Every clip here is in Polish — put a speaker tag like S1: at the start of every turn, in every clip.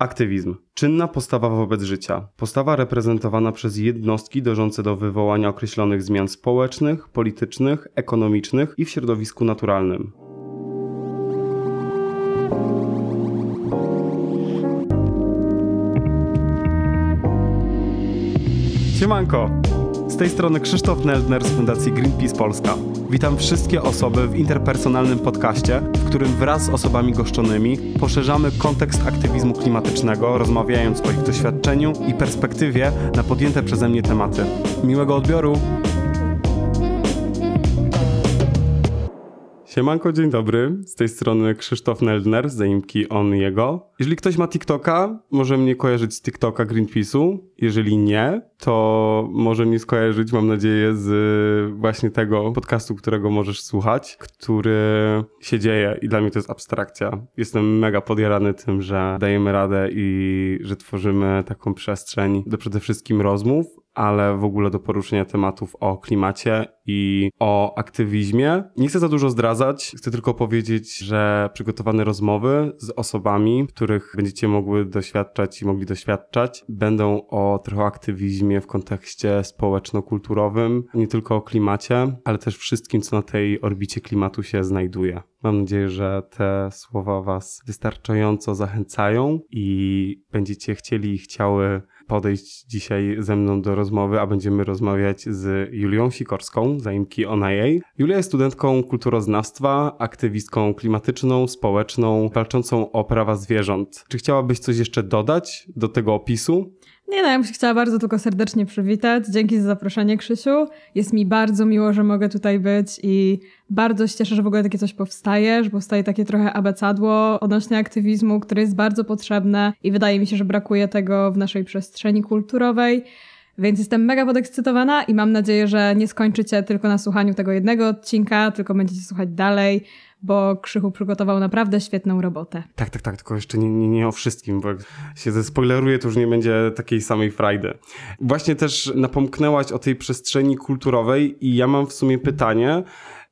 S1: Aktywizm. Czynna postawa wobec życia. Postawa reprezentowana przez jednostki dążące do wywołania określonych zmian społecznych, politycznych, ekonomicznych i w środowisku naturalnym. Siemanko! Z tej strony Krzysztof Neldner z Fundacji Greenpeace Polska. Witam wszystkie osoby w interpersonalnym podcaście, którym wraz z osobami goszczonymi poszerzamy kontekst aktywizmu klimatycznego, rozmawiając o ich doświadczeniu i perspektywie na podjęte przeze mnie tematy. Miłego odbioru! Siemanko, dzień dobry. Z tej strony Krzysztof Neldner z zaimki On Jego. Jeżeli ktoś ma TikToka, może mnie kojarzyć z TikToka Greenpeace'u. Jeżeli nie, to może mnie skojarzyć, mam nadzieję, z właśnie tego podcastu, którego możesz słuchać, który się dzieje i dla mnie to jest abstrakcja. Jestem mega podjarany tym, że dajemy radę i że tworzymy taką przestrzeń do przede wszystkim rozmów, ale w ogóle do poruszenia tematów o klimacie i o aktywizmie. Nie chcę za dużo zdradzać, chcę tylko powiedzieć, że przygotowane rozmowy z osobami, których będziecie mogły doświadczać i mogli doświadczać, będą o trochę aktywizmie w kontekście społeczno-kulturowym, nie tylko o klimacie, ale też wszystkim, co na tej orbicie klimatu się znajduje. Mam nadzieję, że te słowa Was wystarczająco zachęcają i będziecie chcieli i chciały podejść dzisiaj ze mną do rozmowy, a będziemy rozmawiać z Julią Sikorską, zaimki jej. Julia jest studentką kulturoznawstwa, aktywistką klimatyczną, społeczną, walczącą o prawa zwierząt. Czy chciałabyś coś jeszcze dodać do tego opisu?
S2: Nie no, ja bym się chciała bardzo tylko serdecznie przywitać. Dzięki za zaproszenie, Krzysiu. Jest mi bardzo miło, że mogę tutaj być i bardzo się cieszę, że w ogóle takie coś powstaje, że powstaje takie trochę abecadło odnośnie aktywizmu, które jest bardzo potrzebne i wydaje mi się, że brakuje tego w naszej przestrzeni kulturowej. Więc jestem mega podekscytowana i mam nadzieję, że nie skończycie tylko na słuchaniu tego jednego odcinka, tylko będziecie słuchać dalej, bo Krzychu przygotował naprawdę świetną robotę.
S1: Tak, tak, tak, tylko jeszcze nie, nie, nie o wszystkim, bo jak się zespoileruję, to już nie będzie takiej samej frajdy. Właśnie też napomknęłaś o tej przestrzeni kulturowej i ja mam w sumie pytanie,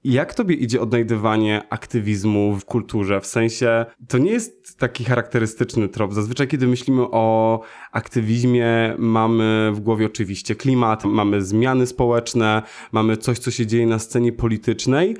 S1: jak tobie idzie odnajdywanie aktywizmu w kulturze? W sensie, to nie jest taki charakterystyczny trop. Zazwyczaj, kiedy myślimy o aktywizmie, mamy w głowie oczywiście klimat, mamy zmiany społeczne, mamy coś, co się dzieje na scenie politycznej,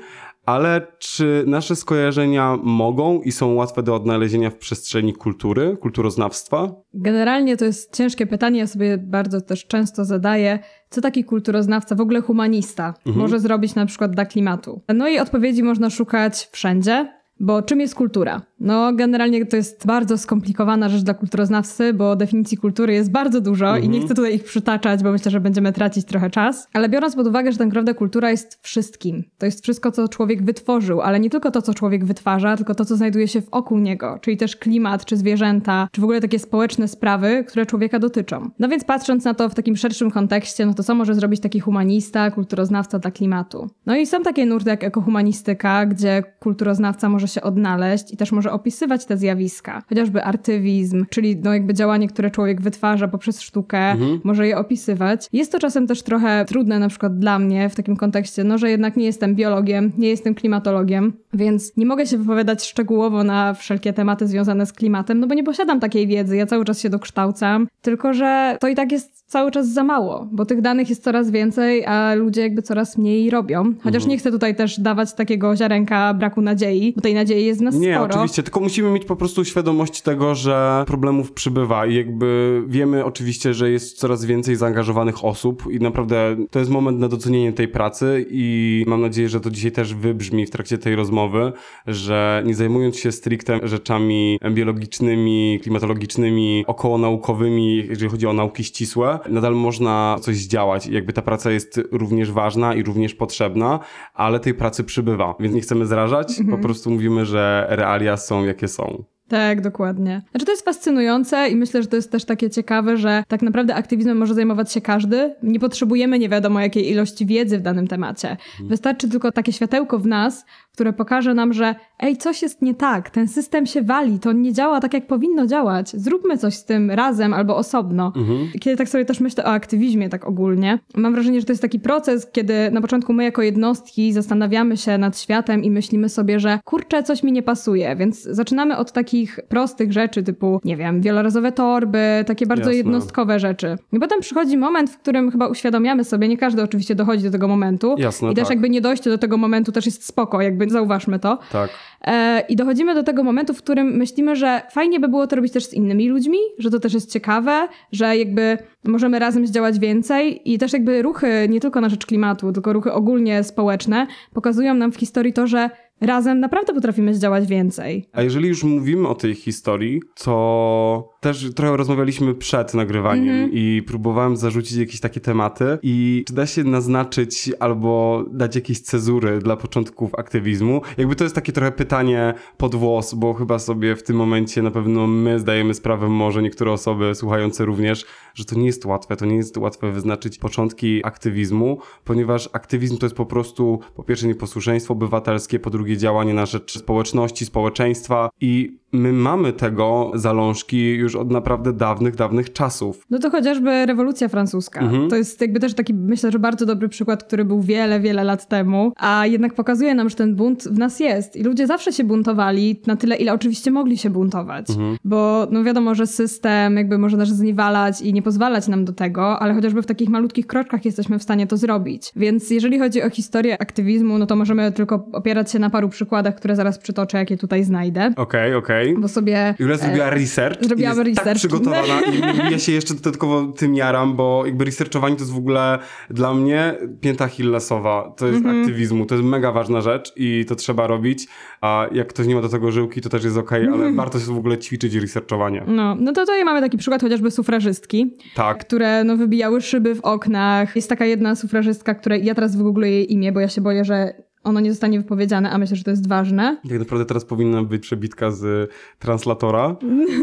S1: ale czy nasze skojarzenia mogą i są łatwe do odnalezienia w przestrzeni kultury, kulturoznawstwa?
S2: Generalnie to jest ciężkie pytanie, ja sobie bardzo też często zadaję, co taki kulturoznawca, w ogóle humanista, mhm. może zrobić na przykład dla klimatu. No i odpowiedzi można szukać wszędzie, bo czym jest kultura? No, generalnie to jest bardzo skomplikowana rzecz dla kulturoznawcy, bo definicji kultury jest bardzo dużo mhm. i nie mhm. chcę tutaj ich przytaczać, bo myślę, że będziemy tracić trochę czas. Ale biorąc pod uwagę, że tak naprawdę kultura jest wszystkim. To jest wszystko, co człowiek wytworzył, ale nie tylko to, co człowiek wytwarza, tylko to, co znajduje się wokół niego, czyli też klimat, czy zwierzęta, czy w ogóle takie społeczne sprawy, które człowieka dotyczą. No więc patrząc na to w takim szerszym kontekście, no to co może zrobić taki humanista, kulturoznawca dla klimatu? No i są takie nurty jak ekohumanistyka, gdzie kulturoznawca może się odnaleźć i też może opisywać te zjawiska. Chociażby artywizm, czyli no jakby działanie, które człowiek wytwarza poprzez sztukę, mhm. może je opisywać. Jest to czasem też trochę trudne na przykład dla mnie w takim kontekście, no że jednak nie jestem biologiem, nie jestem klimatologiem, więc nie mogę się wypowiadać szczegółowo na wszelkie tematy związane z klimatem, no bo nie posiadam takiej wiedzy, ja cały czas się dokształcam, tylko że to i tak jest cały czas za mało, bo tych danych jest coraz więcej, a ludzie jakby coraz mniej robią. Chociaż mhm. nie chcę tutaj też dawać takiego ziarenka braku nadziei, bo tej nadziei jest w nas
S1: nie,
S2: sporo.
S1: Nie, oczywiście, tylko musimy mieć po prostu świadomość tego, że problemów przybywa i jakby wiemy oczywiście, że jest coraz więcej zaangażowanych osób i naprawdę to jest moment na docenienie tej pracy i mam nadzieję, że to dzisiaj też wybrzmi w trakcie tej rozmowy, że nie zajmując się stricte rzeczami biologicznymi, klimatologicznymi, okołonaukowymi, jeżeli chodzi o nauki ścisłe, nadal można coś zdziałać. Jakby ta praca jest również ważna i również potrzebna, ale tej pracy przybywa, więc nie chcemy zrażać, mhm. po prostu mówimy, że realia są jakie są.
S2: Tak, dokładnie. Znaczy to jest fascynujące i myślę, że to jest też takie ciekawe, że tak naprawdę aktywizmem może zajmować się każdy. Nie potrzebujemy nie wiadomo jakiej ilości wiedzy w danym temacie. Mhm. Wystarczy tylko takie światełko w nas, które pokaże nam, że ej, coś jest nie tak, ten system się wali, to nie działa tak, jak powinno działać. Zróbmy coś z tym razem albo osobno. Mhm. Kiedy tak sobie też myślę o aktywizmie tak ogólnie, mam wrażenie, że to jest taki proces, kiedy na początku my jako jednostki zastanawiamy się nad światem i myślimy sobie, że kurczę, coś mi nie pasuje, więc zaczynamy od takich takich prostych rzeczy, typu, nie wiem, wielorazowe torby, takie bardzo
S1: Jasne.
S2: jednostkowe rzeczy. I potem przychodzi moment, w którym chyba uświadamiamy sobie, nie każdy oczywiście dochodzi do tego momentu.
S1: Jasne,
S2: I też
S1: tak.
S2: jakby nie dojście do tego momentu też jest spoko, jakby zauważmy to.
S1: Tak.
S2: E, I dochodzimy do tego momentu, w którym myślimy, że fajnie by było to robić też z innymi ludźmi, że to też jest ciekawe, że jakby możemy razem zdziałać więcej i też jakby ruchy nie tylko na rzecz klimatu, tylko ruchy ogólnie społeczne pokazują nam w historii to, że razem naprawdę potrafimy zdziałać więcej.
S1: A jeżeli już mówimy o tej historii, to też trochę rozmawialiśmy przed nagrywaniem
S2: Mhm.
S1: i próbowałem zarzucić jakieś takie tematy. I czy da się naznaczyć albo dać jakieś cezury dla początków aktywizmu? Jakby to jest takie trochę pytanie pod włos, bo chyba sobie w tym momencie na pewno my zdajemy sprawę, może niektóre osoby słuchające również, że to nie jest łatwe. To nie jest łatwe wyznaczyć początki aktywizmu, ponieważ aktywizm to jest po prostu po pierwsze nieposłuszeństwo obywatelskie, po drugie działanie na rzecz społeczności, społeczeństwa i my mamy tego zalążki już od naprawdę dawnych, dawnych czasów.
S2: No to chociażby rewolucja francuska.
S1: Mhm.
S2: To jest jakby też taki, myślę, że bardzo dobry przykład, który był wiele, wiele lat temu, a jednak pokazuje nam, że ten bunt w nas jest. I ludzie zawsze się buntowali na tyle, ile oczywiście mogli się buntować.
S1: Mhm.
S2: Bo no wiadomo, że system jakby może nas zniewalać i nie pozwalać nam do tego, ale chociażby w takich malutkich kroczkach jesteśmy w stanie to zrobić. Więc jeżeli chodzi o historię aktywizmu, no to możemy tylko opierać się na paru przykładach, które zaraz przytoczę, jakie tutaj znajdę.
S1: Okej, okej.
S2: Bo sobie...
S1: Julia
S2: e,
S1: zrobiła research.
S2: zrobiłam
S1: jest tak
S2: research.
S1: przygotowana i ja się jeszcze dodatkowo tym jaram, bo jakby researchowanie to jest w ogóle dla mnie pięta Hillesowa. To jest
S2: Mhm.
S1: aktywizmu, to jest mega ważna rzecz i to trzeba robić, a jak ktoś nie ma do tego żyłki, to też jest okej, ale warto się w ogóle ćwiczyć researchowanie.
S2: No, no to tutaj mamy taki przykład chociażby sufrażystki,
S1: Tak.
S2: które no, wybijały szyby w oknach. Jest taka jedna sufrażystka, której ja teraz wygoogluję jej imię, bo ja się boję, że ono nie zostanie wypowiedziane, a myślę, że to jest ważne.
S1: Tak naprawdę teraz powinna być przebitka z translatora.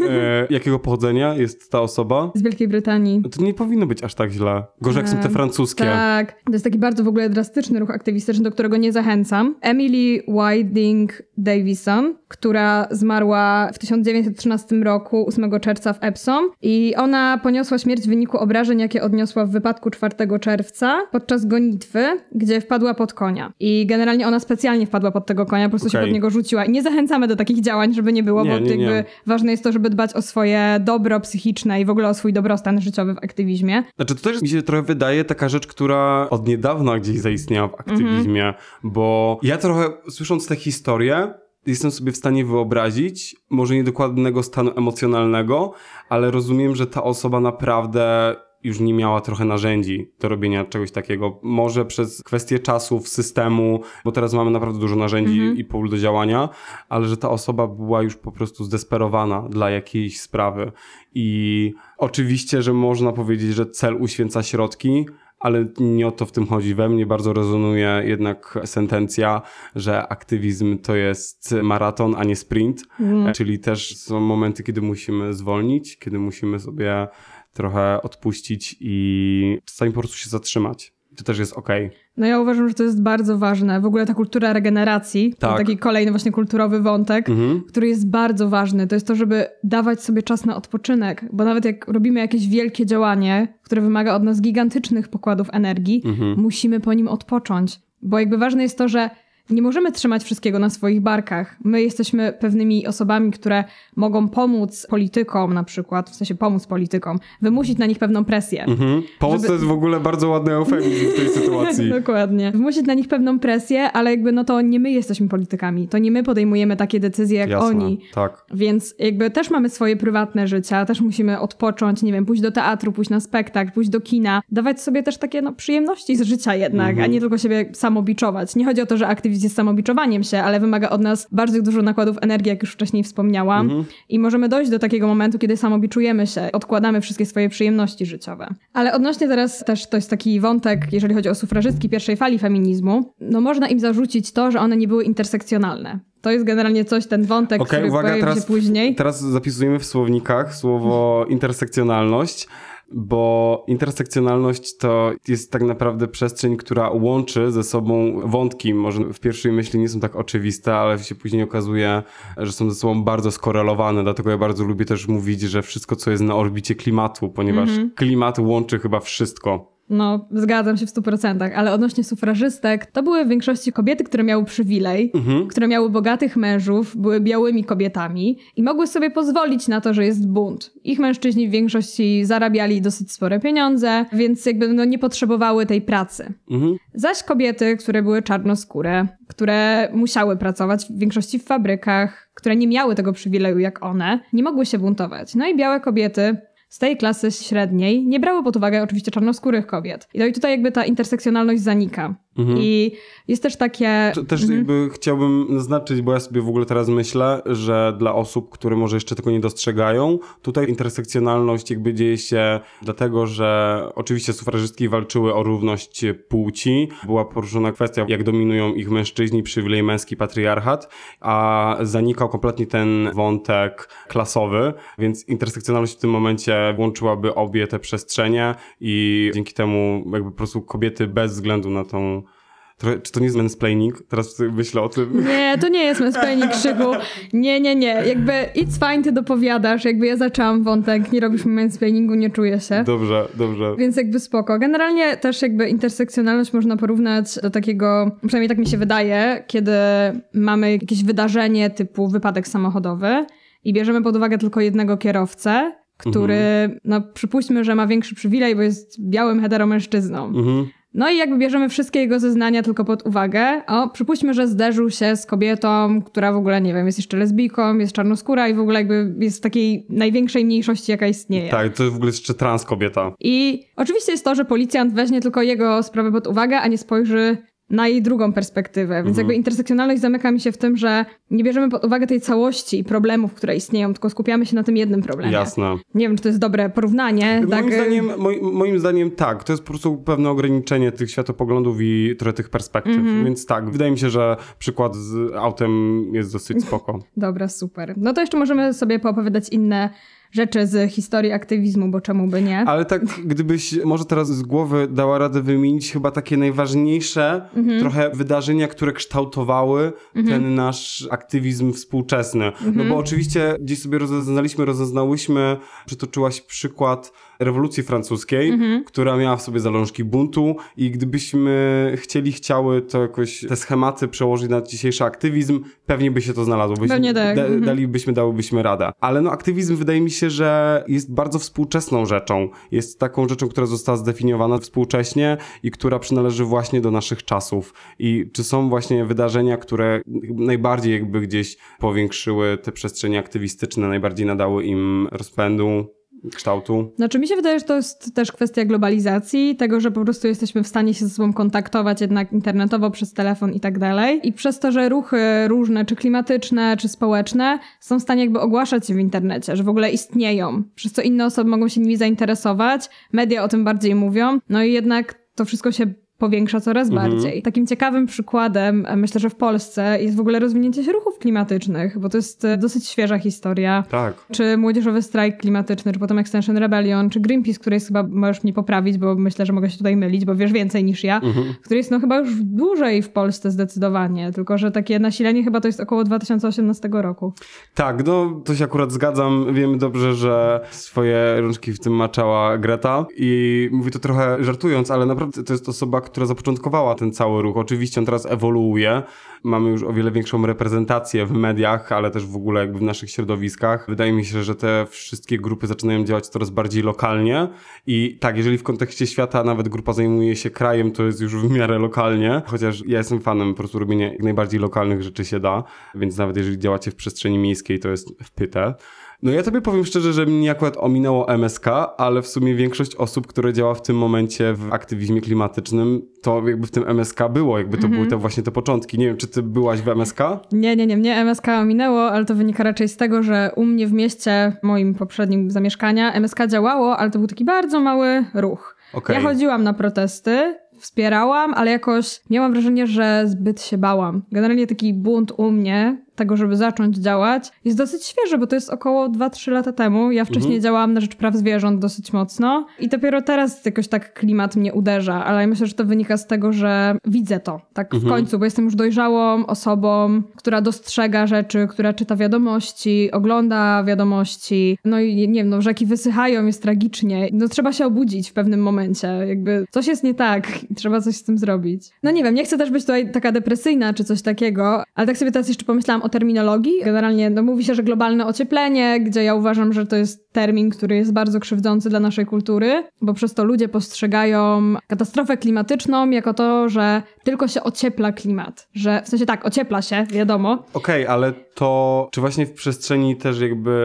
S1: E, jakiego pochodzenia jest ta osoba?
S2: Z Wielkiej Brytanii.
S1: To nie powinno być aż tak źle. Gorzej jak są te francuskie.
S2: Tak, to jest taki bardzo w ogóle drastyczny ruch aktywistyczny, do którego nie zachęcam. Emily Whiting Davison, która zmarła w 1913 roku, 8 czerwca w Epsom i ona poniosła śmierć w wyniku obrażeń, jakie odniosła w wypadku 4 czerwca podczas gonitwy, gdzie wpadła pod konia. I generalnie ona specjalnie wpadła pod tego konia, po prostu się
S1: Okej.
S2: pod niego rzuciła. I nie zachęcamy do takich działań, żeby nie było,
S1: Nie,
S2: bo
S1: nie, nie.
S2: ważne jest to, żeby dbać o swoje dobro psychiczne i w ogóle o swój dobrostan życiowy w aktywizmie.
S1: Znaczy, to też mi się trochę wydaje taka rzecz, która od niedawna gdzieś zaistniała w aktywizmie, bo ja trochę słysząc tę historię, jestem sobie w stanie wyobrazić, może nie dokładnego stanu emocjonalnego, ale rozumiem, że ta osoba naprawdę już nie miała trochę narzędzi do robienia czegoś takiego. Może przez kwestię czasów, systemu, bo teraz mamy naprawdę dużo narzędzi i pól do działania, ale że ta osoba była już po prostu zdesperowana dla jakiejś sprawy. I oczywiście, że można powiedzieć, że cel uświęca środki, ale nie o to w tym chodzi. We mnie bardzo rezonuje jednak sentencja, że aktywizm to jest maraton, a nie sprint. E, Czyli też są momenty, kiedy musimy zwolnić, kiedy musimy sobie trochę odpuścić i czasami po prostu się zatrzymać. To też jest okej.
S2: No ja uważam, że to jest bardzo ważne. W ogóle ta kultura regeneracji,
S1: Tak.
S2: taki kolejny właśnie kulturowy wątek,
S1: Mhm.
S2: który jest bardzo ważny. To jest to, żeby dawać sobie czas na odpoczynek, bo nawet jak robimy jakieś wielkie działanie, które wymaga od nas gigantycznych pokładów energii,
S1: Mhm.
S2: musimy po nim odpocząć. Bo jakby ważne jest to, że nie możemy trzymać wszystkiego na swoich barkach. My jesteśmy pewnymi osobami, które mogą pomóc politykom na przykład, w sensie pomóc politykom, wymusić na nich pewną presję.
S1: Mhm. Pomoc
S2: Żeby-
S1: to jest w ogóle bardzo ładny eufemizm w tej sytuacji.
S2: Dokładnie. Wymusić na nich pewną presję, ale jakby no to nie my jesteśmy politykami. To nie my podejmujemy takie decyzje jak
S1: Jasne,
S2: oni.
S1: tak.
S2: Więc jakby też mamy swoje prywatne życia, też musimy odpocząć, nie wiem, pójść do teatru, pójść na spektakl, pójść do kina, dawać sobie też takie no, przyjemności z życia jednak,
S1: Mhm.
S2: a nie tylko siebie samobiczować. Nie chodzi o to, że aktywizm jest samobiczowaniem się, ale wymaga od nas bardzo dużo nakładów energii, jak już wcześniej wspomniałam.
S1: Mhm.
S2: I możemy dojść do takiego momentu, kiedy samobiczujemy się, odkładamy wszystkie swoje przyjemności życiowe. Ale odnośnie teraz też to jest taki wątek, jeżeli chodzi o sufrażystki pierwszej fali feminizmu, no można im zarzucić to, że one nie były intersekcjonalne. To jest generalnie coś, ten wątek,
S1: Okej,
S2: który
S1: uwaga,
S2: pojawi
S1: teraz,
S2: się później.
S1: teraz zapisujemy w słownikach słowo intersekcjonalność, bo intersekcjonalność to jest tak naprawdę przestrzeń, która łączy ze sobą wątki. Może w pierwszej myśli nie są tak oczywiste, ale się później okazuje, że są ze sobą bardzo skorelowane. Dlatego ja bardzo lubię też mówić, że wszystko, co jest na orbicie klimatu, ponieważ klimat łączy chyba wszystko.
S2: No, zgadzam się w 100%, ale odnośnie sufrażystek, to były w większości kobiety, które miały przywilej,
S1: Mhm.
S2: które miały bogatych mężów, były białymi kobietami i mogły sobie pozwolić na to, że jest bunt. Ich mężczyźni w większości zarabiali dosyć spore pieniądze, więc jakby no, nie potrzebowały tej pracy.
S1: Mhm.
S2: Zaś kobiety, które były czarnoskóre, które musiały pracować w większości w fabrykach, które nie miały tego przywileju jak one, nie mogły się buntować. No i białe kobiety z tej klasy średniej nie brały pod uwagę oczywiście czarnoskórych kobiet. I i tutaj jakby ta intersekcjonalność zanika. I jest też takie...
S1: To Też jakby chciałbym zaznaczyć, bo ja sobie w ogóle teraz myślę, że dla osób, które może jeszcze tego nie dostrzegają, tutaj intersekcjonalność jakby dzieje się dlatego, że oczywiście sufrażystki walczyły o równość płci. Była poruszona kwestia, jak dominują ich mężczyźni, przywilej męski, patriarchat, a zanikał kompletnie ten wątek klasowy, więc intersekcjonalność w tym momencie łączyłaby obie te przestrzenie i dzięki temu jakby po prostu kobiety bez względu na tą Trochę, czy to nie jest mansplaining? Teraz myślę o tym.
S2: Nie, to nie jest mansplaining krzyku. Nie, nie, nie. Jakby it's fine, ty dopowiadasz. Jakby ja zaczęłam wątek, nie robisz mi mansplainingu, nie czuję się.
S1: Dobrze, dobrze.
S2: Więc jakby spoko. Generalnie też jakby intersekcjonalność można porównać do takiego, przynajmniej tak mi się wydaje, kiedy mamy jakieś wydarzenie typu wypadek samochodowy i bierzemy pod uwagę tylko jednego kierowcę, który, no przypuśćmy, że ma większy przywilej, bo jest białym heteromężczyzną.
S1: Mhm.
S2: No i jakby bierzemy wszystkie jego zeznania tylko pod uwagę. O, przypuśćmy, że zderzył się z kobietą, która w ogóle, nie wiem, jest jeszcze lesbijką, jest czarnoskóra i w ogóle jakby jest w takiej największej mniejszości, jaka istnieje.
S1: Tak, to w ogóle jest jeszcze trans kobieta.
S2: I oczywiście jest to, że policjant weźmie tylko jego sprawę pod uwagę, a nie spojrzy na jej drugą perspektywę. Więc
S1: Mhm.
S2: jakby intersekcjonalność zamyka mi się w tym, że nie bierzemy pod uwagę tej całości problemów, które istnieją, tylko skupiamy się na tym jednym problemie.
S1: Jasne.
S2: Nie wiem, czy to jest dobre porównanie. tak,
S1: Moim,
S2: y,
S1: zdaniem, moi, moim zdaniem tak, to jest po prostu pewne ograniczenie tych światopoglądów i trochę tych perspektyw.
S2: Mhm.
S1: Więc tak, wydaje mi się, że przykład z autem jest dosyć spoko.
S2: Dobra, super. No to jeszcze możemy sobie poopowiadać inne rzeczy z historii aktywizmu, bo czemu by nie?
S1: Ale tak, gdybyś może teraz z głowy dała radę wymienić chyba takie najważniejsze
S2: Mhm.
S1: trochę wydarzenia, które kształtowały ten nasz aktywizm współczesny. No
S2: Mhm.
S1: bo oczywiście gdzieś sobie rozeznaliśmy, rozeznałyśmy, przytoczyłaś przykład rewolucji francuskiej,
S2: Mhm.
S1: która miała w sobie zalążki buntu i gdybyśmy chcieli, chciały to jakoś te schematy przełożyć na dzisiejszy aktywizm, pewnie by się to znalazło. Byśmy,
S2: Pewnie tak, mhm.
S1: Dalibyśmy, dałybyśmy radę. Ale no aktywizm wydaje mi się, że jest bardzo współczesną rzeczą. Jest taką rzeczą, która została zdefiniowana współcześnie i która przynależy właśnie do naszych czasów. I czy są właśnie wydarzenia, które najbardziej jakby gdzieś powiększyły te przestrzenie aktywistyczne, najbardziej nadały im rozpędu, kształtu?
S2: Znaczy mi się wydaje, że to jest też kwestia globalizacji, tego, że po prostu jesteśmy w stanie się ze sobą kontaktować jednak internetowo, przez telefon i tak dalej. I przez to, że ruchy różne, czy klimatyczne, czy społeczne, są w stanie jakby ogłaszać się w internecie, że w ogóle istnieją, przez co inne osoby mogą się nimi zainteresować, media o tym bardziej mówią, no i jednak to wszystko się powiększa coraz bardziej. Takim ciekawym przykładem, e, myślę, że w Polsce jest w ogóle rozwinięcie się ruchów klimatycznych, bo to jest e, dosyć świeża historia
S1: Tak.
S2: czy młodzieżowy strajk klimatyczny, czy potem Extension Rebellion, czy Greenpeace, który jest chyba, możesz mnie poprawić, bo myślę, że mogę się tutaj mylić, bo wiesz więcej niż ja, który jest no chyba już dłużej w Polsce zdecydowanie, tylko że takie nasilenie chyba to jest około 2018 roku.
S1: Tak, no to się akurat zgadzam. Wiemy dobrze, że swoje rączki w tym maczała Greta i mówię to trochę żartując, ale naprawdę to jest osoba, która zapoczątkowała ten cały ruch. Oczywiście on teraz ewoluuje. Mamy już o wiele większą reprezentację w mediach, ale też w ogóle jakby w naszych środowiskach. Wydaje mi się, że te wszystkie grupy zaczynają działać coraz bardziej lokalnie i tak, jeżeli w kontekście świata nawet grupa zajmuje się krajem, to jest już w miarę lokalnie, chociaż ja jestem fanem po prostu robienia jak najbardziej lokalnych rzeczy się da, więc nawet jeżeli działacie w przestrzeni miejskiej, to jest w pytę. No ja tobie powiem szczerze, że mnie akurat ominęło MSK, ale w sumie większość osób, które działa w tym momencie w aktywizmie klimatycznym, to jakby w tym MSK było, jakby to były te właśnie te początki. Nie wiem, czy ty byłaś w MSK?
S2: Nie, nie, nie, mnie MSK ominęło, ale to wynika raczej z tego, że u mnie w mieście, moim poprzednim zamieszkania, MSK działało, ale to był taki bardzo mały ruch.
S1: Okej.
S2: Ja chodziłam na protesty, wspierałam, ale jakoś miałam wrażenie, że zbyt się bałam. Generalnie taki bunt u mnie, tego, żeby zacząć działać, jest dosyć świeży, bo to jest około 2-3 lata temu. Ja wcześniej
S1: Mhm.
S2: działałam na rzecz praw zwierząt dosyć mocno i dopiero teraz jakoś tak klimat mnie uderza, ale ja myślę, że to wynika z tego, że widzę to tak w
S1: Mhm.
S2: końcu, bo jestem już dojrzałą osobą, która dostrzega rzeczy, która czyta wiadomości, ogląda wiadomości, no i nie wiem, no rzeki wysychają, jest tragicznie. No trzeba się obudzić w pewnym momencie momencie. Jakby coś jest nie tak i trzeba coś z tym zrobić. No nie wiem, nie chcę też być tutaj taka depresyjna czy coś takiego, ale tak sobie teraz jeszcze pomyślałam o terminologii. Generalnie no, mówi się, że globalne ocieplenie, gdzie ja uważam, że to jest termin, który jest bardzo krzywdzący dla naszej kultury, bo przez to ludzie postrzegają katastrofę klimatyczną jako to, że tylko się ociepla klimat. Że w sensie tak, ociepla się, wiadomo.
S1: Okej, okay, ale to czy właśnie w przestrzeni też jakby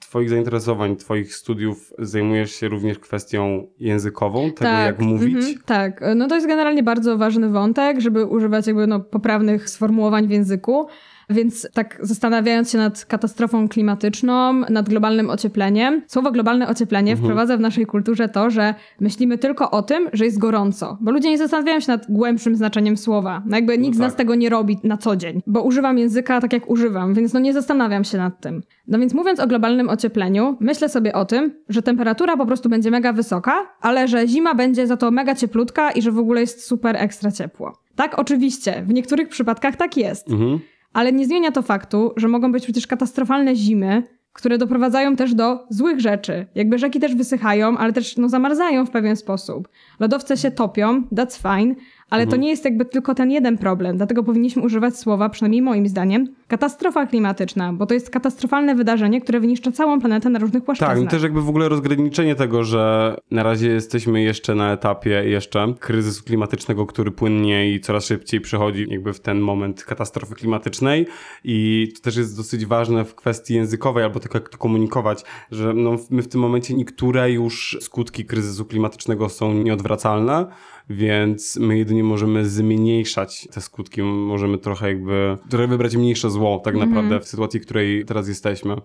S1: Twoich zainteresowań, Twoich studiów zajmujesz się również kwestią językową, tego tak, jak mówić? Mm -hmm,
S2: tak, no to jest generalnie bardzo ważny wątek, żeby używać jakby no, poprawnych sformułowań w języku. Więc tak zastanawiając się nad katastrofą klimatyczną, nad globalnym ociepleniem, słowo globalne ocieplenie mhm. wprowadza w naszej kulturze to, że myślimy tylko o tym, że jest gorąco, bo ludzie nie zastanawiają się nad głębszym znaczeniem słowa. No jakby nikt no tak. z nas tego nie robi na co dzień, bo używam języka tak jak używam, więc no nie zastanawiam się nad tym. No więc mówiąc o globalnym ociepleniu, myślę sobie o tym, że temperatura po prostu będzie mega wysoka, ale że zima będzie za to mega cieplutka i że w ogóle jest super ekstra ciepło. Tak, oczywiście, w niektórych przypadkach tak jest. Mhm. Ale nie zmienia to faktu, że mogą być przecież katastrofalne zimy, które doprowadzają też do złych rzeczy. Jakby rzeki też wysychają, ale też no, zamarzają w pewien sposób. Lodowce się topią, that's fine, ale mhm. to nie jest jakby tylko ten jeden problem, dlatego powinniśmy używać słowa, przynajmniej moim zdaniem, katastrofa klimatyczna, bo to jest katastrofalne wydarzenie, które wyniszcza całą planetę na różnych płaszczyznach.
S1: Tak, no też jakby w ogóle rozgraniczenie tego, że na razie jesteśmy jeszcze na etapie jeszcze kryzysu klimatycznego, który płynnie i coraz szybciej przechodzi jakby w ten moment katastrofy klimatycznej i to też jest dosyć ważne w kwestii językowej, albo tak jak to komunikować, że no my w tym momencie niektóre już skutki kryzysu klimatycznego są nieodwracalne, więc my jedynie możemy zmniejszać te skutki, możemy trochę jakby, trochę wybrać mniejsze zło tak mhm. naprawdę w sytuacji, w której teraz jesteśmy.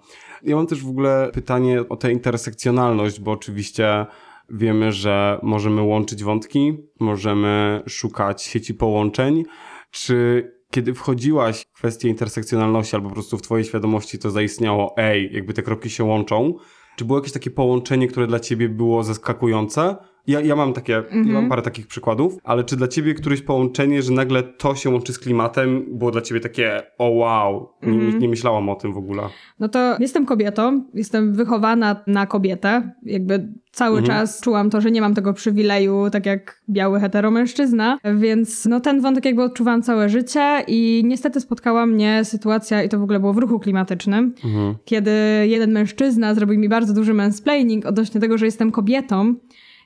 S1: Ja mam też w ogóle pytanie o tę intersekcjonalność, bo oczywiście wiemy, że możemy łączyć wątki, możemy szukać sieci połączeń. Czy kiedy wchodziłaś w kwestię intersekcjonalności, albo po prostu w twojej świadomości to zaistniało, ej, jakby te kropki się łączą, czy było jakieś takie połączenie, które dla ciebie było zaskakujące? Ja, ja mam takie, ja mam mhm. parę takich przykładów, ale czy dla ciebie któreś połączenie, że nagle to się łączy z klimatem, było dla ciebie takie, o wow, nie, mhm. nie myślałam o tym w ogóle.
S2: No to jestem kobietą, jestem wychowana na kobietę, jakby cały mhm. czas czułam to, że nie mam tego przywileju, tak jak biały heteromężczyzna, więc no ten wątek jakby odczuwałam całe życie i niestety spotkała mnie sytuacja, i to w ogóle było w ruchu klimatycznym, mhm. kiedy jeden mężczyzna zrobił mi bardzo duży mansplaining odnośnie tego, że jestem kobietą,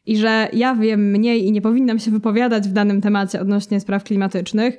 S2: i że ja wiem mniej i nie powinnam się wypowiadać w danym temacie odnośnie spraw klimatycznych.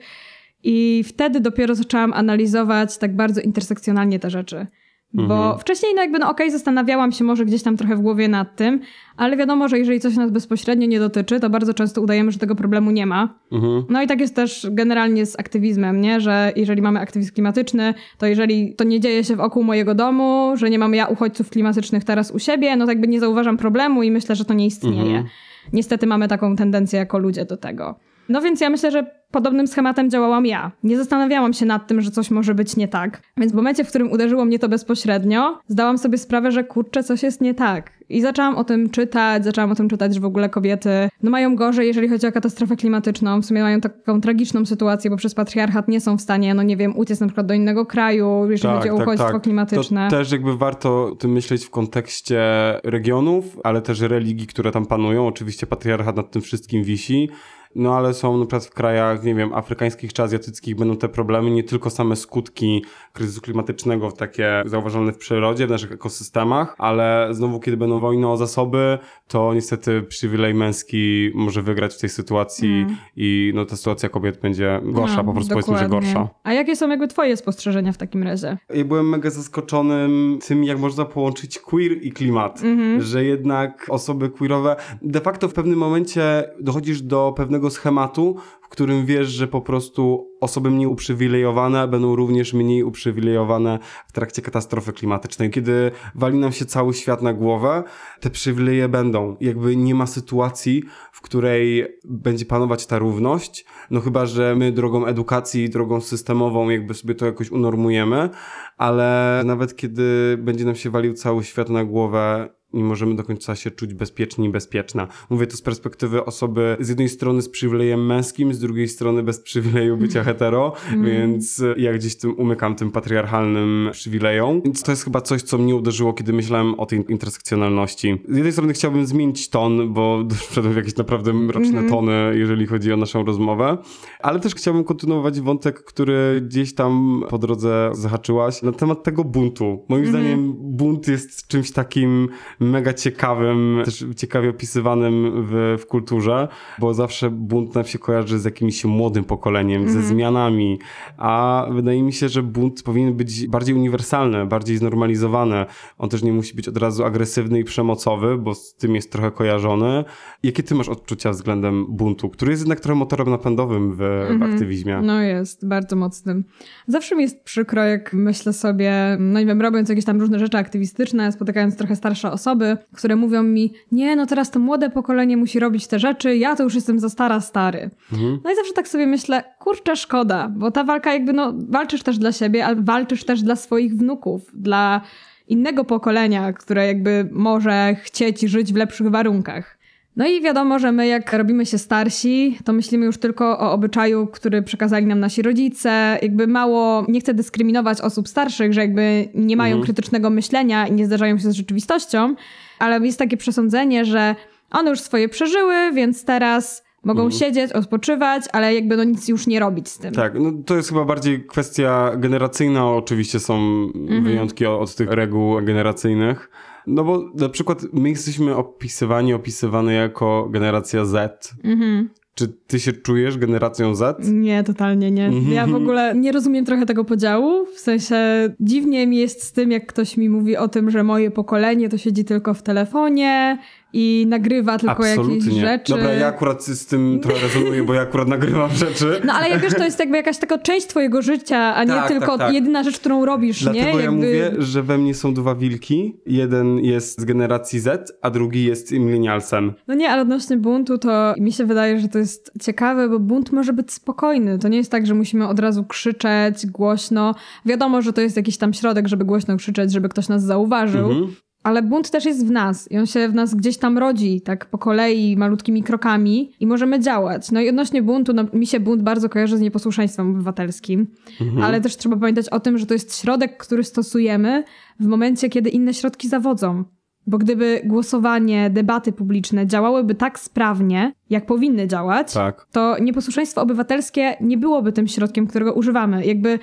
S2: I wtedy dopiero zaczęłam analizować tak bardzo intersekcjonalnie te rzeczy. Bo mhm. wcześniej, no jakby, no okej, okay, zastanawiałam się może gdzieś tam trochę w głowie nad tym, ale wiadomo, że jeżeli coś nas bezpośrednio nie dotyczy, to bardzo często udajemy, że tego problemu nie ma. Mhm. No i tak jest też generalnie z aktywizmem, nie? Że jeżeli mamy aktywizm klimatyczny, to jeżeli to nie dzieje się wokół mojego domu, że nie mam ja uchodźców klimatycznych teraz u siebie, no tak jakby nie zauważam problemu i myślę, że to nie istnieje. Mhm. Niestety mamy taką tendencję jako ludzie do tego. No więc ja myślę, że podobnym schematem działałam ja. Nie zastanawiałam się nad tym, że coś może być nie tak. Więc w momencie, w którym uderzyło mnie to bezpośrednio, zdałam sobie sprawę, że kurczę, coś jest nie tak. I zaczęłam o tym czytać, zaczęłam o tym czytać, że w ogóle kobiety no mają gorzej, jeżeli chodzi o katastrofę klimatyczną. W sumie mają taką tragiczną sytuację, bo przez patriarchat nie są w stanie, no nie wiem, uciec na przykład do innego kraju, jeżeli tak, chodzi o tak, uchodźstwo tak. klimatyczne.
S1: To też jakby warto o tym myśleć w kontekście regionów, ale też religii, które tam panują. Oczywiście patriarchat nad tym wszystkim wisi no ale są na przykład w krajach, nie wiem, afrykańskich czy azjatyckich będą te problemy, nie tylko same skutki kryzysu klimatycznego, takie zauważalne w przyrodzie, w naszych ekosystemach, ale znowu, kiedy będą wojny o zasoby, to niestety przywilej męski może wygrać w tej sytuacji mm. i no ta sytuacja kobiet będzie gorsza, no, po prostu dokładnie. powiedzmy, że gorsza.
S2: A jakie są jakby twoje spostrzeżenia w takim razie?
S1: Ja byłem mega zaskoczonym tym, jak można połączyć queer i klimat, mm -hmm. że jednak osoby queerowe, de facto w pewnym momencie dochodzisz do pewnego schematu, którym wiesz, że po prostu osoby mniej uprzywilejowane będą również mniej uprzywilejowane w trakcie katastrofy klimatycznej. Kiedy wali nam się cały świat na głowę, te przywileje będą. Jakby nie ma sytuacji, w której będzie panować ta równość, no chyba, że my drogą edukacji, drogą systemową jakby sobie to jakoś unormujemy, ale nawet kiedy będzie nam się walił cały świat na głowę, nie możemy do końca się czuć bezpieczni i bezpieczna. Mówię to z perspektywy osoby z jednej strony z przywilejem męskim, z drugiej strony bez przywileju bycia hetero, mm. więc ja gdzieś tym umykam tym patriarchalnym przywilejom. Więc to jest chyba coś, co mnie uderzyło, kiedy myślałem o tej intersekcjonalności. Z jednej strony chciałbym zmienić ton, bo doszedłem w jakieś naprawdę mroczne mm. tony, jeżeli chodzi o naszą rozmowę, ale też chciałbym kontynuować wątek, który gdzieś tam po drodze zahaczyłaś na temat tego buntu. Moim mm. zdaniem bunt jest czymś takim mega ciekawym, też ciekawie opisywanym w, w kulturze, bo zawsze bunt nam się kojarzy z jakimś młodym pokoleniem, mm. ze mhm. zmianami, a wydaje mi się, że bunt powinien być bardziej uniwersalny, bardziej znormalizowany. On też nie musi być od razu agresywny i przemocowy, bo z tym jest trochę kojarzony. Jakie ty masz odczucia względem buntu, który jest jednak trochę motorem napędowym w, mm -hmm. w aktywizmie?
S2: No jest, bardzo mocnym. Zawsze mi jest przykro, jak myślę sobie, no nie wiem, robiąc jakieś tam różne rzeczy aktywistyczne, spotykając trochę starsze osoby, które mówią mi, nie, no teraz to młode pokolenie musi robić te rzeczy, ja to już jestem za stara, stary. Mhm. No i zawsze tak sobie myślę, kurczę, szkoda, bo ta walka jakby, no, walczysz też dla siebie, ale walczysz też dla swoich wnuków, dla innego pokolenia, które jakby może chcieć żyć w lepszych warunkach. No i wiadomo, że my jak robimy się starsi, to myślimy już tylko o obyczaju, który przekazali nam nasi rodzice. Jakby mało, nie chcę dyskryminować osób starszych, że jakby nie mają mhm. krytycznego myślenia i nie zdarzają się z rzeczywistością, ale jest takie przesądzenie, że one już swoje przeżyły, więc teraz Mogą mhm. siedzieć, odpoczywać, ale jakby no nic już nie robić z tym.
S1: Tak, no to jest chyba bardziej kwestia generacyjna. Oczywiście są mhm. wyjątki od tych reguł generacyjnych. No bo na przykład my jesteśmy opisywani, opisywane jako generacja Z. Mhm. Czy ty się czujesz generacją Z?
S2: Nie, totalnie nie. Ja w ogóle nie rozumiem trochę tego podziału. W sensie dziwnie mi jest z tym, jak ktoś mi mówi o tym, że moje pokolenie to siedzi tylko w telefonie, i nagrywa tylko Absolutnie. jakieś rzeczy.
S1: Dobra, ja akurat z tym trochę rezonuję, bo ja akurat nagrywam rzeczy.
S2: No ale jak wiesz, to jest jakby jakaś taka część twojego życia, a nie tak, tylko tak, tak. jedyna rzecz, którą robisz,
S1: Dlatego
S2: nie?
S1: Dlatego ja mówię, że we mnie są dwa wilki. Jeden jest z generacji Z, a drugi jest millennialsem.
S2: No nie, ale odnośnie buntu to mi się wydaje, że to jest ciekawe, bo bunt może być spokojny. To nie jest tak, że musimy od razu krzyczeć głośno. Wiadomo, że to jest jakiś tam środek, żeby głośno krzyczeć, żeby ktoś nas zauważył. Mhm. Ale bunt też jest w nas i on się w nas gdzieś tam rodzi, tak po kolei, malutkimi krokami i możemy działać. No i odnośnie buntu, no, mi się bunt bardzo kojarzy z nieposłuszeństwem obywatelskim, mhm. ale też trzeba pamiętać o tym, że to jest środek, który stosujemy w momencie, kiedy inne środki zawodzą. Bo gdyby głosowanie, debaty publiczne działałyby tak sprawnie, jak powinny działać, tak. to nieposłuszeństwo obywatelskie nie byłoby tym środkiem, którego używamy. Jakby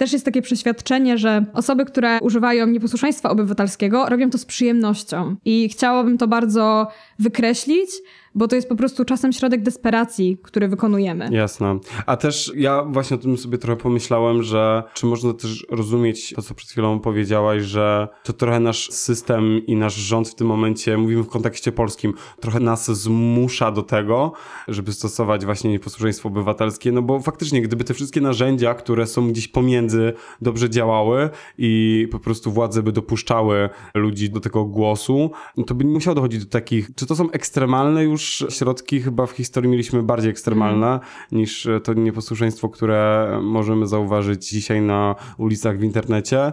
S2: też jest takie przeświadczenie, że osoby, które używają nieposłuszeństwa obywatelskiego, robią to z przyjemnością. I chciałabym to bardzo wykreślić, bo to jest po prostu czasem środek desperacji, który wykonujemy.
S1: Jasne. A też ja właśnie o tym sobie trochę pomyślałem, że czy można też rozumieć to, co przed chwilą powiedziałaś, że to trochę nasz system i nasz rząd w tym momencie, mówimy w kontekście polskim, trochę nas zmusza do tego, żeby stosować właśnie nieposłuszeństwo obywatelskie, no bo faktycznie, gdyby te wszystkie narzędzia, które są gdzieś pomiędzy, dobrze działały i po prostu władze by dopuszczały ludzi do tego głosu, to by nie musiało dochodzić do takich, czy to są ekstremalne już już środki chyba w historii mieliśmy bardziej ekstremalne mm. niż to nieposłuszeństwo, które możemy zauważyć dzisiaj na ulicach w internecie.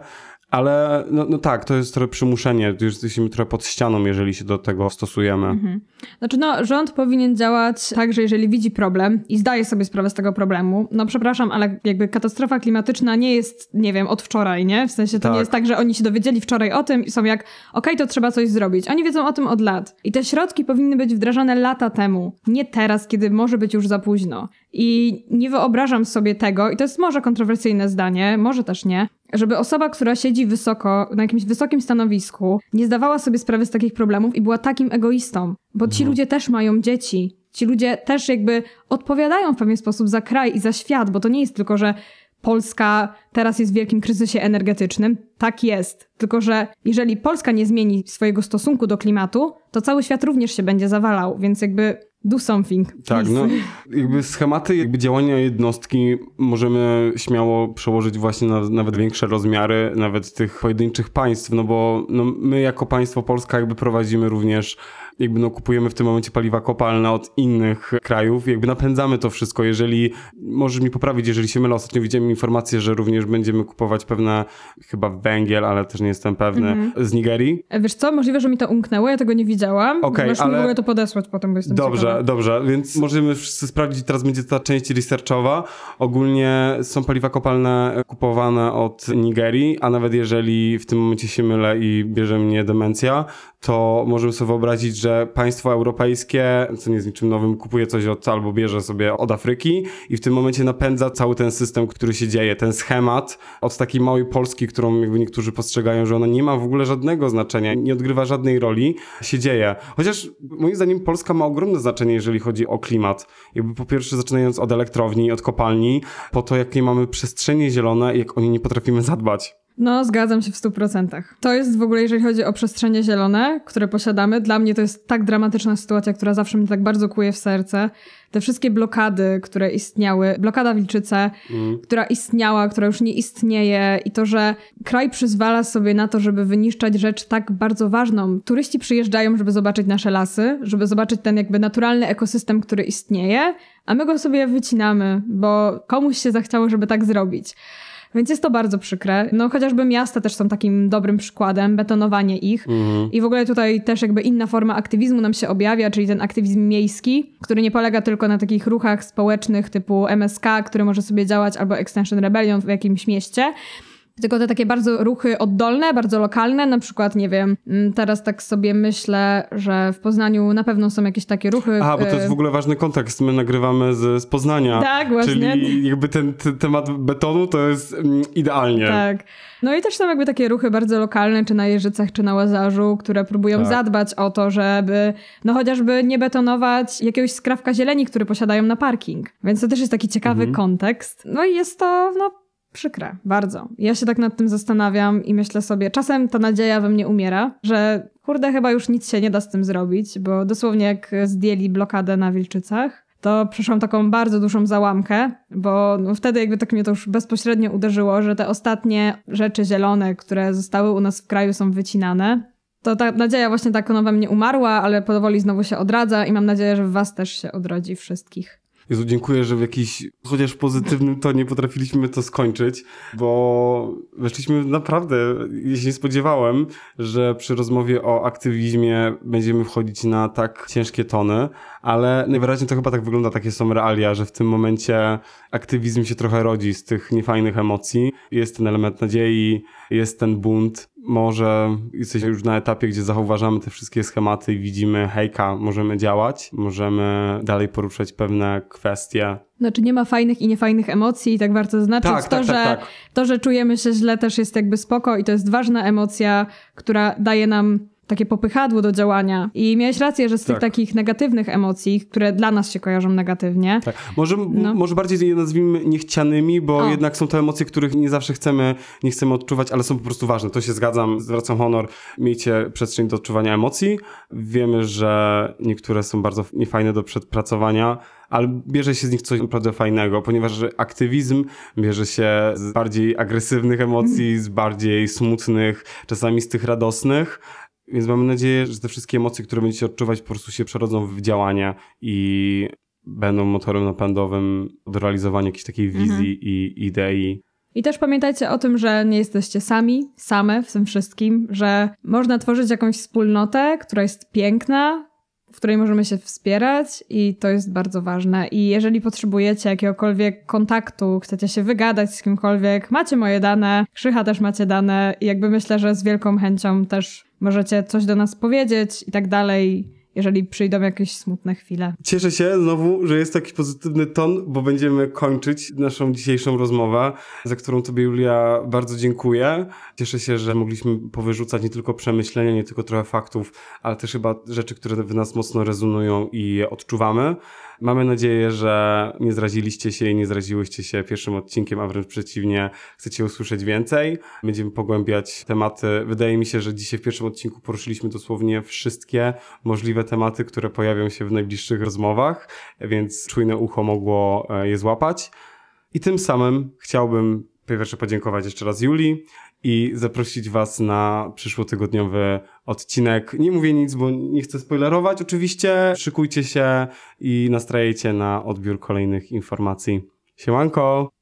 S1: Ale no, no tak, to jest trochę przymuszenie. Już jesteśmy trochę pod ścianą, jeżeli się do tego stosujemy. Mhm.
S2: Znaczy, no, rząd powinien działać tak, że jeżeli widzi problem i zdaje sobie sprawę z tego problemu, no przepraszam, ale jakby katastrofa klimatyczna nie jest, nie wiem, od wczoraj, nie? W sensie to tak. nie jest tak, że oni się dowiedzieli wczoraj o tym i są jak, okej, okay, to trzeba coś zrobić. Oni wiedzą o tym od lat. I te środki powinny być wdrażane lata temu, nie teraz, kiedy może być już za późno. I nie wyobrażam sobie tego, i to jest może kontrowersyjne zdanie, może też nie, żeby osoba, która siedzi wysoko, na jakimś wysokim stanowisku, nie zdawała sobie sprawy z takich problemów i była takim egoistą, bo ci no. ludzie też mają dzieci. Ci ludzie też jakby odpowiadają w pewien sposób za kraj i za świat, bo to nie jest tylko, że Polska teraz jest w wielkim kryzysie energetycznym. Tak jest. Tylko, że jeżeli Polska nie zmieni swojego stosunku do klimatu, to cały świat również się będzie zawalał, więc jakby do something.
S1: Tak, no jakby schematy jakby działania jednostki możemy śmiało przełożyć właśnie na nawet większe rozmiary, nawet tych pojedynczych państw, no bo no, my jako państwo Polska jakby prowadzimy również jakby no kupujemy w tym momencie paliwa kopalne od innych krajów, jakby napędzamy to wszystko. Jeżeli, możesz mi poprawić, jeżeli się mylę, ostatnio widziałem informację, że również będziemy kupować pewne, chyba węgiel, ale też nie jestem pewny, mm -hmm. z Nigerii.
S2: E, wiesz co, możliwe, że mi to umknęło, ja tego nie widziałam. Okay, Możesz ale... mi w ogóle to podesłać potem, bo jestem
S1: Dobrze,
S2: ciekawa.
S1: dobrze, więc możemy wszyscy sprawdzić, teraz będzie ta część researchowa. Ogólnie są paliwa kopalne kupowane od Nigerii, a nawet jeżeli w tym momencie się mylę i bierze mnie demencja, to możemy sobie wyobrazić, że państwo europejskie, co nie jest niczym nowym, kupuje coś od, albo bierze sobie od Afryki i w tym momencie napędza cały ten system, który się dzieje, ten schemat od takiej małej Polski, którą jakby niektórzy postrzegają, że ona nie ma w ogóle żadnego znaczenia, nie odgrywa żadnej roli, się dzieje. Chociaż moim zdaniem Polska ma ogromne znaczenie, jeżeli chodzi o klimat. Jakby po pierwsze zaczynając od elektrowni, od kopalni, po to jakie mamy przestrzenie zielone, jak o nie nie potrafimy zadbać.
S2: No, zgadzam się w 100%. To jest w ogóle, jeżeli chodzi o przestrzenie zielone, które posiadamy, dla mnie to jest tak dramatyczna sytuacja, która zawsze mnie tak bardzo kuje w serce. Te wszystkie blokady, które istniały, blokada Wilczyce, mm. która istniała, która już nie istnieje i to, że kraj przyzwala sobie na to, żeby wyniszczać rzecz tak bardzo ważną. Turyści przyjeżdżają, żeby zobaczyć nasze lasy, żeby zobaczyć ten jakby naturalny ekosystem, który istnieje, a my go sobie wycinamy, bo komuś się zachciało, żeby tak zrobić. Więc jest to bardzo przykre. No chociażby miasta też są takim dobrym przykładem, betonowanie ich. Mhm. I w ogóle tutaj też jakby inna forma aktywizmu nam się objawia, czyli ten aktywizm miejski, który nie polega tylko na takich ruchach społecznych typu MSK, który może sobie działać, albo Extension Rebellion w jakimś mieście, tylko te takie bardzo ruchy oddolne, bardzo lokalne, na przykład, nie wiem, mm, teraz tak sobie myślę, że w Poznaniu na pewno są jakieś takie ruchy.
S1: A, bo to jest y, w ogóle ważny kontekst. My nagrywamy z, z Poznania.
S2: Tak, właśnie.
S1: Czyli jakby ten, ten temat betonu to jest mm, idealnie.
S2: Tak. No i też są jakby takie ruchy bardzo lokalne, czy na Jeżycach, czy na Łazarzu, które próbują tak. zadbać o to, żeby no chociażby nie betonować jakiegoś skrawka zieleni, który posiadają na parking. Więc to też jest taki ciekawy mhm. kontekst. No i jest to, no przykre, bardzo. Ja się tak nad tym zastanawiam i myślę sobie, czasem ta nadzieja we mnie umiera, że kurde, chyba już nic się nie da z tym zrobić, bo dosłownie jak zdjęli blokadę na Wilczycach, to przeszłam taką bardzo dużą załamkę, bo no wtedy jakby tak mnie to już bezpośrednio uderzyło, że te ostatnie rzeczy zielone, które zostały u nas w kraju są wycinane. To ta nadzieja właśnie tak ona we mnie umarła, ale powoli znowu się odradza i mam nadzieję, że w was też się odrodzi wszystkich.
S1: Jezu, dziękuję, że w jakiś chociaż pozytywnym tonie potrafiliśmy to skończyć, bo weszliśmy naprawdę, się nie spodziewałem, że przy rozmowie o aktywizmie będziemy wchodzić na tak ciężkie tony, ale najwyraźniej to chyba tak wygląda, takie są realia, że w tym momencie aktywizm się trochę rodzi z tych niefajnych emocji. Jest ten element nadziei, jest ten bunt, może jesteśmy już na etapie, gdzie zauważamy te wszystkie schematy i widzimy, hejka, możemy działać, możemy dalej poruszać pewne kwestie.
S2: Znaczy nie ma fajnych i niefajnych emocji i tak warto zaznaczyć. Tak, to, tak, tak, że, tak. to, że czujemy się źle też jest jakby spoko i to jest ważna emocja, która daje nam takie popychadło do działania. I miałeś rację, że z tych tak. takich negatywnych emocji, które dla nas się kojarzą negatywnie.
S1: Tak. Może, no. może bardziej je nazwijmy niechcianymi, bo o. jednak są to emocje, których nie zawsze chcemy, nie chcemy odczuwać, ale są po prostu ważne. To się zgadzam, zwracam honor. Miejcie przestrzeń do odczuwania emocji. Wiemy, że niektóre są bardzo niefajne do przepracowania, ale bierze się z nich coś naprawdę fajnego, ponieważ aktywizm bierze się z bardziej agresywnych emocji, z bardziej smutnych, czasami z tych radosnych. Więc mamy nadzieję, że te wszystkie emocje, które będziecie odczuwać, po prostu się przerodzą w działania i będą motorem napędowym do realizowania jakiejś takiej wizji mhm. i idei.
S2: I też pamiętajcie o tym, że nie jesteście sami, same w tym wszystkim, że można tworzyć jakąś wspólnotę, która jest piękna, w której możemy się wspierać i to jest bardzo ważne. I jeżeli potrzebujecie jakiegokolwiek kontaktu, chcecie się wygadać z kimkolwiek, macie moje dane, Krzycha też macie dane i jakby myślę, że z wielką chęcią też możecie coś do nas powiedzieć i tak dalej jeżeli przyjdą jakieś smutne chwile.
S1: Cieszę się znowu, że jest taki pozytywny ton, bo będziemy kończyć naszą dzisiejszą rozmowę, za którą Tobie, Julia, bardzo dziękuję. Cieszę się, że mogliśmy powyrzucać nie tylko przemyślenia, nie tylko trochę faktów, ale też chyba rzeczy, które w nas mocno rezonują i odczuwamy. Mamy nadzieję, że nie zraziliście się i nie zraziłyście się pierwszym odcinkiem, a wręcz przeciwnie, chcecie usłyszeć więcej. Będziemy pogłębiać tematy. Wydaje mi się, że dzisiaj w pierwszym odcinku poruszyliśmy dosłownie wszystkie możliwe tematy, które pojawią się w najbliższych rozmowach, więc czujne ucho mogło e, je złapać. I tym samym chciałbym po pierwsze podziękować jeszcze raz Julii i zaprosić Was na przyszłotygodniowy odcinek. Nie mówię nic, bo nie chcę spoilerować. Oczywiście szykujcie się i nastrajajcie na odbiór kolejnych informacji. Siemanko!